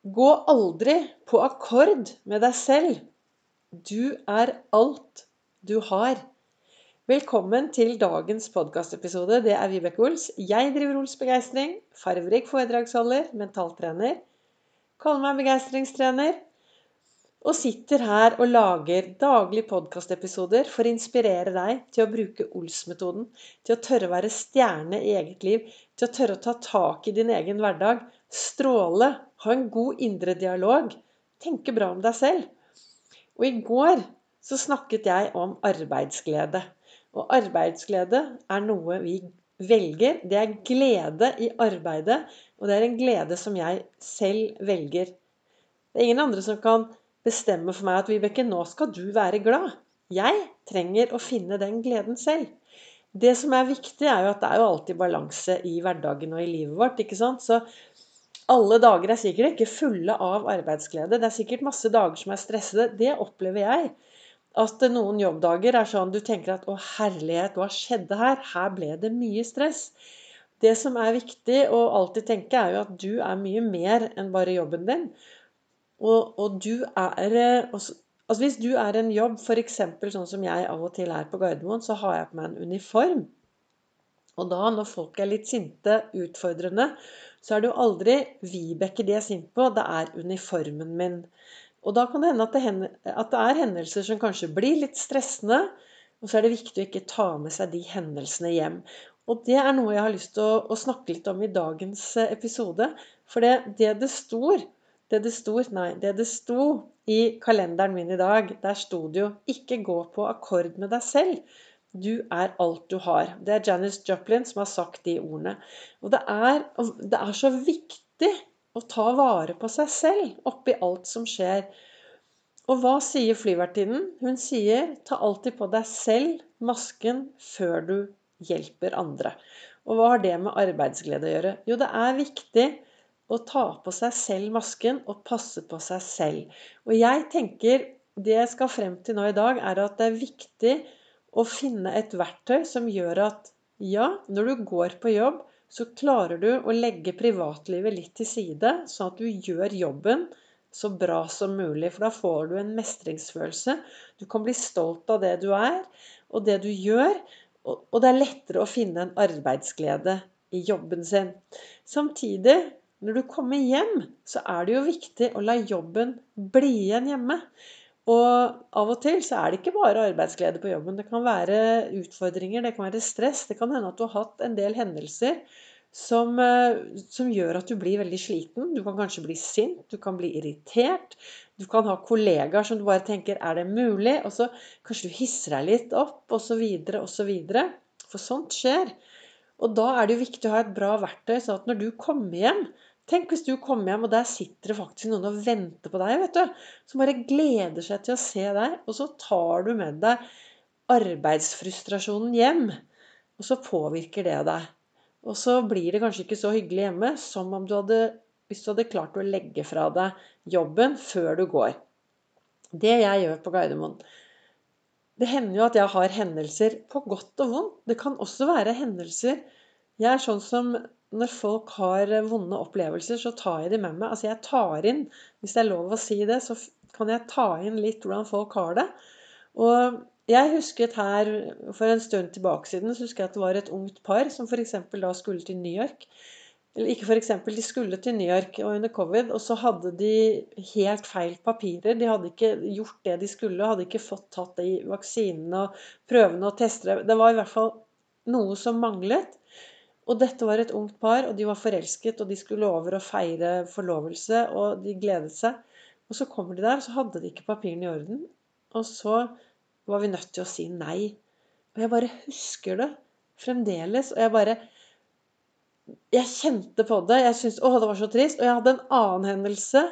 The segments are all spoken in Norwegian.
Gå aldri på akkord med deg selv. Du er alt du har. Velkommen til dagens podkastepisode. Det er Vibeke Ols. Jeg driver Ols Begeistring. Farverik foredragsholder, mentaltrener. Kaller meg begeistringstrener. Og sitter her og lager daglige podkastepisoder for å inspirere deg til å bruke Ols-metoden. Til å tørre å være stjerne i eget liv. Til å tørre å ta tak i din egen hverdag. Stråle ha en god indre dialog. Tenke bra om deg selv. Og i går så snakket jeg om arbeidsglede. Og arbeidsglede er noe vi velger. Det er glede i arbeidet, og det er en glede som jeg selv velger. Det er ingen andre som kan bestemme for meg at Vibeke, nå skal du være glad. Jeg trenger å finne den gleden selv. Det som er viktig, er jo at det er jo alltid balanse i hverdagen og i livet vårt. ikke sant? Så alle dager er sikkert ikke fulle av arbeidsglede. Det er sikkert masse dager som er stressede. Det opplever jeg. At noen jobbdager er sånn du tenker at 'Å, herlighet, hva skjedde her?' Her ble det mye stress. Det som er viktig å alltid tenke, er jo at du er mye mer enn bare jobben din. Og, og du er eh, Altså Hvis du er en jobb, f.eks. sånn som jeg av og til er på Gardermoen, så har jeg på meg en uniform. Og da, når folk er litt sinte, utfordrende, så er det jo aldri Vibeke de er sint på, det er uniformen min. Og da kan det hende at det, er hendelser som kanskje blir litt stressende. Og så er det viktig å ikke ta med seg de hendelsene hjem. Og det er noe jeg har lyst til å, å snakke litt om i dagens eh, episode. For det, det det står det det sto, nei, det det sto i kalenderen min i dag, der sto det jo 'ikke gå på akkord med deg selv'. Du er alt du har. Det er Janice Joplin som har sagt de ordene. Og det er, det er så viktig å ta vare på seg selv oppi alt som skjer. Og hva sier flyvertinnen? Hun sier 'ta alltid på deg selv masken før du hjelper andre'. Og hva har det med arbeidsglede å gjøre? Jo, det er viktig å ta på seg selv masken og passe på seg selv. Og jeg tenker det jeg skal frem til nå i dag, er at det er viktig å finne et verktøy som gjør at ja, når du går på jobb, så klarer du å legge privatlivet litt til side, sånn at du gjør jobben så bra som mulig. For da får du en mestringsfølelse. Du kan bli stolt av det du er, og det du gjør. Og det er lettere å finne en arbeidsglede i jobben sin. Samtidig, når du kommer hjem, så er det jo viktig å la jobben bli igjen hjemme. Og av og til så er det ikke bare arbeidsglede på jobben. Det kan være utfordringer, det kan være stress. Det kan hende at du har hatt en del hendelser som, eh, som, gjør at du blir veldig sliten. Du kan kanskje bli sint, du kan bli irritert. Du kan ha kollegaer som du bare tenker 'er det mulig?' Og så kanskje du hisser deg litt opp, osv., osv. For sånt skjer. Og da er det jo viktig å ha et bra verktøy, sånn at når du kommer hjem, Tenk hvis du kommer hjem, og der sitter det faktisk noen og venter på deg. vet du, Som bare gleder seg til å se deg. Og så tar du med deg arbeidsfrustrasjonen hjem. Og så påvirker det deg. Og så blir det kanskje ikke så hyggelig hjemme som om du hadde, hvis du hadde klart å legge fra deg jobben før du går. Det jeg gjør på Gardermoen Det hender jo at jeg har hendelser på godt og vondt. Det kan også være hendelser Jeg er sånn som når folk har vonde opplevelser, så tar jeg de med meg. Altså jeg tar inn, hvis det er lov å si det, så kan jeg ta inn litt hvordan folk har det. Og jeg husket her for en stund tilbake siden så husker jeg at det var et ungt par som f.eks. da skulle til New York. Eller ikke f.eks. de skulle til New York og under covid, og så hadde de helt feil papirer. De hadde ikke gjort det de skulle, hadde ikke fått tatt de vaksinene og prøvene og testene. Det var i hvert fall noe som manglet. Og dette var et ungt par, og de var forelsket, og de skulle over og feire forlovelse, og de gledet seg. Og så kommer de der, og så hadde de ikke papirene i orden. Og så var vi nødt til å si nei. Og jeg bare husker det fremdeles. Og jeg bare Jeg kjente på det. Jeg syntes Å, det var så trist. Og jeg hadde en annen hendelse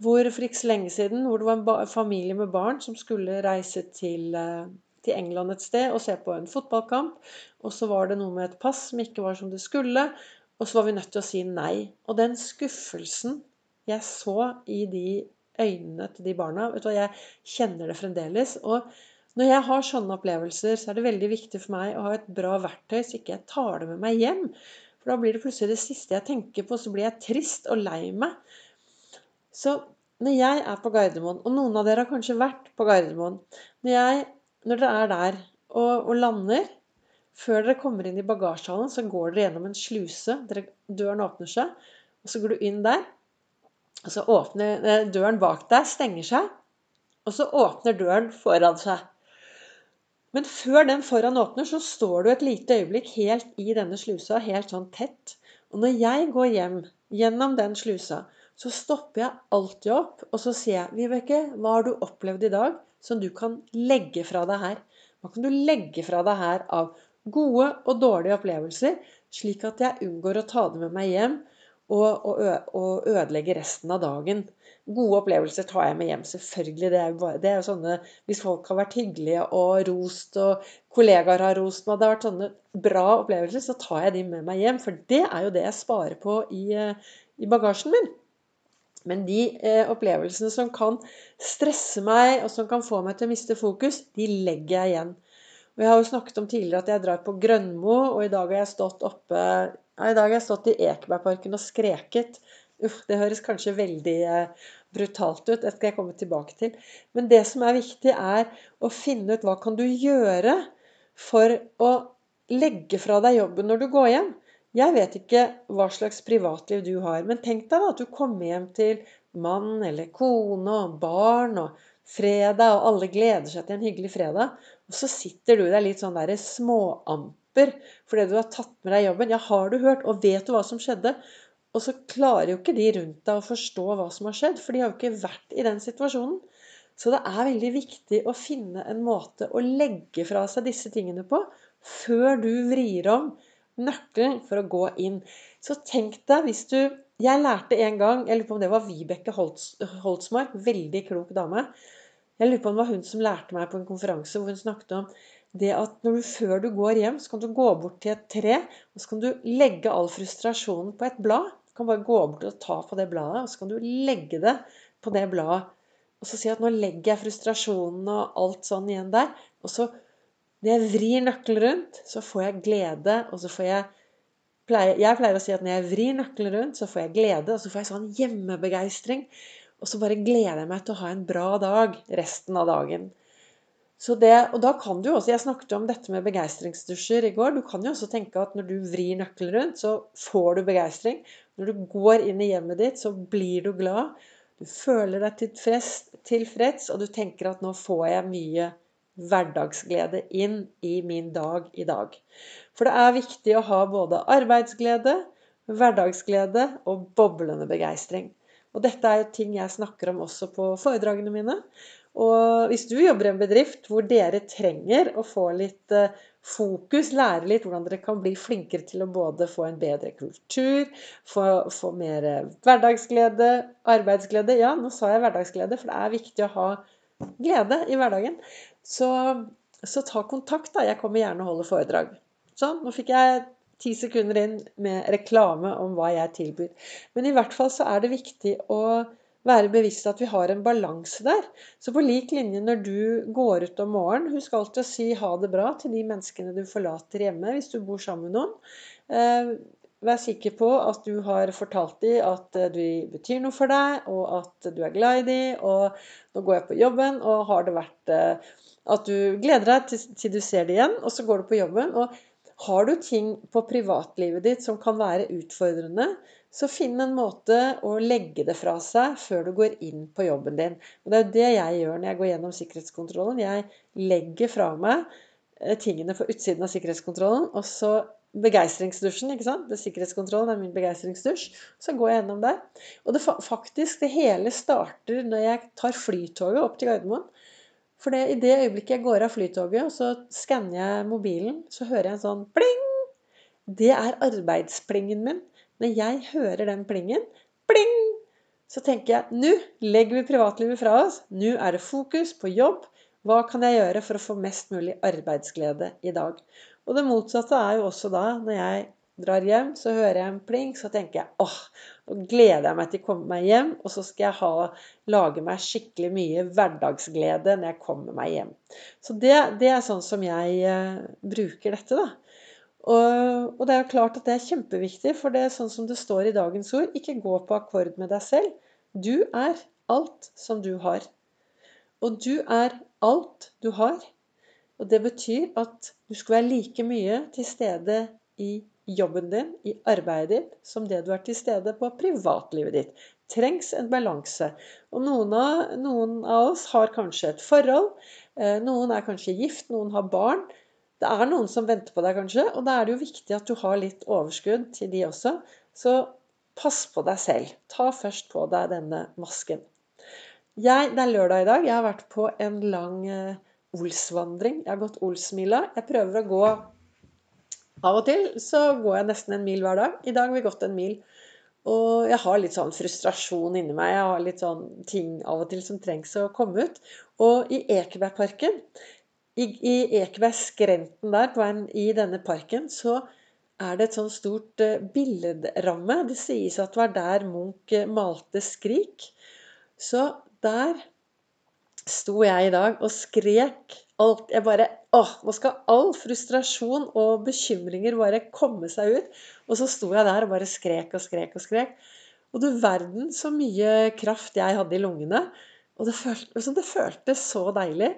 hvor for ikke så lenge siden hvor det var en familie med barn som skulle reise til eh, til England et sted og se på en fotballkamp. Og så var det noe med et pass som ikke var som det skulle. Og så var vi nødt til å si nei. Og den skuffelsen jeg så i de øynene til de barna vet du hva, Jeg kjenner det fremdeles. Og når jeg har sånne opplevelser, så er det veldig viktig for meg å ha et bra verktøy, så ikke jeg tar det med meg hjem. For da blir det plutselig det siste jeg tenker på, så blir jeg trist og lei meg. Så når jeg er på Gardermoen, og noen av dere har kanskje vært på Gardermoen Når, jeg, når dere er der og, og, lander Før dere kommer inn i bagasjehallen, så går dere gjennom en sluse. Dere, døren åpner seg, og så går du inn der. Og så åpner eh, døren bak deg, stenger seg, og så åpner døren foran seg. Men før den foran åpner, så står du et lite øyeblikk helt i denne slusa, helt sånn tett. Og når jeg går hjem gjennom den slusa, så stopper jeg alltid opp, og så sier jeg, 'Vibeke, hva har du opplevd i dag som du kan legge fra deg her?' Hva kan du legge fra deg her av gode og dårlige opplevelser, slik at jeg unngår å ta det med meg hjem og, og, og ødelegge resten av dagen? Gode opplevelser tar jeg med hjem, selvfølgelig. Det er bare, det er jo sånne Hvis folk har vært hyggelige og rost, og kollegaer har rost meg, det har vært sånne bra opplevelser, så tar jeg de med meg hjem. For det er jo det jeg sparer på i, eh, i bagasjen min. Men de eh, opplevelsene som kan stresse meg, og som kan få meg til å miste fokus, de legger jeg igjen. Og Jeg har jo snakket om tidligere at jeg drar på Grønmo, og i dag har jeg stått oppe ja, i dag har jeg stått i Ekebergparken og skreket. Uff, det høres kanskje veldig eh, brutalt ut. Det skal jeg komme tilbake til. Men det som er viktig, er å finne ut hva kan du gjøre for å legge fra deg jobben når du går hjem. Jeg vet ikke hva slags privatliv du har, men tenk deg da at du kommer hjem til mann eller kone og barn og fredag, og alle gleder seg til en hyggelig fredag. Og så sitter du der litt sånn der småamper fordi du har tatt med deg jobben. Ja, har du hørt, og vet du hva som skjedde? Og så klarer jo ikke de rundt deg å forstå hva som har skjedd, for de har jo ikke vært i den situasjonen. Så det er veldig viktig å finne en måte å legge fra seg disse tingene på før du vrir om nøkkelen for å gå inn. Så tenk deg hvis du Jeg lærte en gang Jeg lurer på om det var Vibeke Holtsmark. Veldig klok dame. Jeg lurer på om det var hun som lærte meg på en konferanse hvor hun snakket om det at du, før du går hjem, så kan du gå bort til et tre, og så kan du legge all frustrasjonen på et blad. Du kan bare gå bort og ta på det bladet, og så kan du legge det på det bladet. Og så si at nå legger jeg frustrasjonen og alt sånn igjen der. Og så, når jeg vrir nøkkelen rundt, så får jeg glede, og så får jeg Jeg pleier å si at når jeg vrir nøkkelen rundt, så får jeg glede, og så får jeg sånn hjemmebegeistring. Og så bare gleder jeg meg til å ha en bra dag resten av dagen. Så det, og da kan du også, Jeg snakket om dette med begeistringsdusjer i går. Du kan jo også tenke at når du vrir nøkkelen rundt, så får du begeistring. Når du går inn i hjemmet ditt, så blir du glad. Du føler deg tilfreds, tilfreds og du tenker at nå får jeg mye hverdagsglede inn i min dag i dag. For det er viktig å ha både arbeidsglede, hverdagsglede og boblende begeistring. Og dette er jo ting jeg snakker om også på foredragene mine. Og hvis du jobber i en bedrift hvor dere trenger å få litt eh, fokus, lære litt hvordan dere kan bli flinkere til å både få en bedre kultur, få, få mer hverdagsglede, arbeidsglede Ja, nå sa jeg hverdagsglede, for det er viktig å ha glede i hverdagen. Så, så ta kontakt, da. Jeg kommer gjerne og holder foredrag. Sånn, nå fikk jeg ti sekunder inn med reklame om hva jeg tilbyr. Men i hvert fall så er det viktig å være bevisst at vi har en balanse der. Så på lik linje når du går ut om morgenen, husk alltid å si ha det bra til de menneskene du forlater hjemme hvis du bor sammen med noen. Eh, vær sikker på at du har fortalt dem at de betyr noe for deg, og at du er glad i dem. Og nå går jeg på jobben, og har det vært eh, at du gleder deg til, til du ser det igjen, og så går du på jobben. og har du ting på privatlivet ditt som kan være utfordrende, så finn en måte å legge det fra seg før du går inn på jobben din. Og Det er jo det jeg gjør når jeg går gjennom sikkerhetskontrollen. Jeg legger fra meg eh, tingene på utsiden av sikkerhetskontrollen. Og så begeistringsdusjen. ikke sant? Sikkerhetskontrollen er min begeistringsdusj. Så går jeg gjennom der. Og det, faktisk, det hele starter når jeg tar flytoget opp til Gardermoen. For i det øyeblikket jeg går av flytoget, og så skanner jeg mobilen, så hører jeg en sånn pling! Det er arbeidsplingen min. Når jeg hører den plingen, pling, så tenker jeg nå legger vi privatlivet fra oss. Nå er det fokus på jobb. Hva kan jeg gjøre for å få mest mulig arbeidsglede i dag? Og det motsatte er jo også da, når jeg drar hjem, så hører jeg en pling, så tenker jeg åh, nå gleder jeg meg til å komme meg hjem, og så skal jeg ha, lage meg skikkelig mye hverdagsglede når jeg kommer meg hjem. Så det, det er sånn som jeg eh, bruker dette, da. Og, og, det er jo klart at det er kjempeviktig, for det er sånn som det står i dagens ord, ikke gå på akkord med deg selv, Du er alt som du har. Og du er alt du har. Og det betyr at du skal være like mye til stede i jobben din, i arbeidet ditt, som det du er til stede på privatlivet ditt. Trengs en balanse. Og noen av, noen av oss har kanskje et forhold. Eh, noen er kanskje gift, noen har barn. Det er noen som venter på deg, kanskje, og da er det jo viktig at du har litt overskudd til de også. Så pass på deg selv. Ta først på deg denne masken. Jeg, det er lørdag i dag. Jeg har vært på en lang Olsvandring. Ols-vandring. Jeg har gått Olsmila. Jeg prøver å gå Av og til så går jeg nesten en mil hver dag. I dag har vi gått en mil. Og jeg har litt sånn frustrasjon inni meg. Jeg har litt sånn ting av og til som trengs å komme ut. Og i Ekebergparken, i, i Ekebergskrenten der, på en, i denne parken, så er det et sånn stort uh, billedramme. Det sies at det var der Munch malte 'Skrik'. Så der sto jeg i dag og skrek alt. Jeg bare Åh, nå skal all frustrasjon og bekymringer bare komme seg ut. Og så sto jeg der og bare skrek og skrek og skrek. Og du verden så mye kraft jeg hadde i lungene. Og det, følte, det føltes så deilig.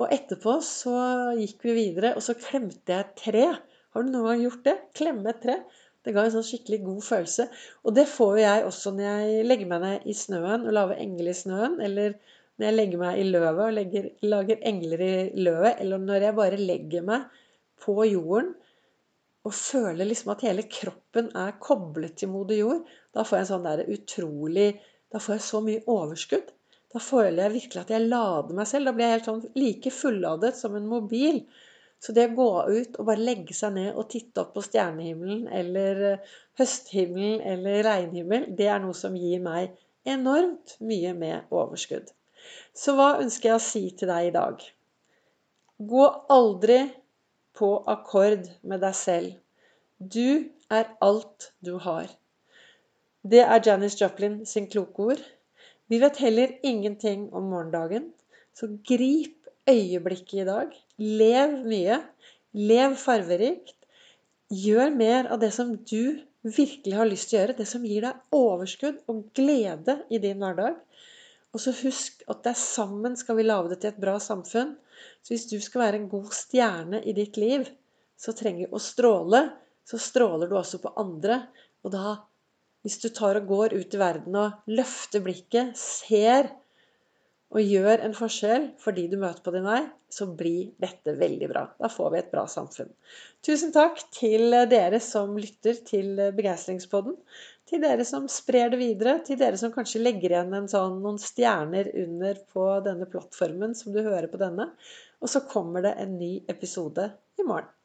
Og etterpå så gikk vi videre, og så klemte jeg et tre. Har du noen gang gjort det? Klemme et tre? Det ga en sånn skikkelig god følelse. Og det får jo jeg også når jeg legger meg ned i snøen og lager engler i snøen, eller når jeg legger meg i løvet og legger, lager engler i løvet, eller når jeg bare legger meg på jorden og føler liksom at hele kroppen er koblet til moder jord, da får jeg en sånn der utrolig Da får jeg så mye overskudd. Da føler jeg virkelig at jeg lader meg selv. Da blir jeg helt sånn like fulladet som en mobil. Så det å gå ut og bare legge seg ned og titte opp på stjernehimmelen eller eh, høsthimmelen eller regnhimmel, det er noe som gir meg enormt mye med overskudd. Så hva ønsker jeg å si til deg i dag? Gå aldri på akkord med deg selv. Du er alt du har. Det er Janis Joplin sin kloke ord. Vi vet heller ingenting om morgendagen, så grip øyeblikket i dag. Lev mye. Lev farverikt. Gjør mer av det som du virkelig har lyst til å gjøre. Det som gir deg overskudd og glede i din hverdag. Og så husk at det er sammen skal vi lage det til et bra samfunn. Så hvis du skal være en god stjerne i ditt liv, så trenger du å stråle. Så stråler du også på andre. Og da, hvis du tar og går ut i verden og løfter blikket, ser og gjør en forskjell for de du møter på din vei, så blir dette veldig bra. Da får vi et bra samfunn. Tusen takk til dere som lytter til Begeistringspodden. Til dere som sprer det videre. Til dere som kanskje legger igjen sånn, noen stjerner under på denne plattformen som du hører på denne. Og så kommer det en ny episode i morgen.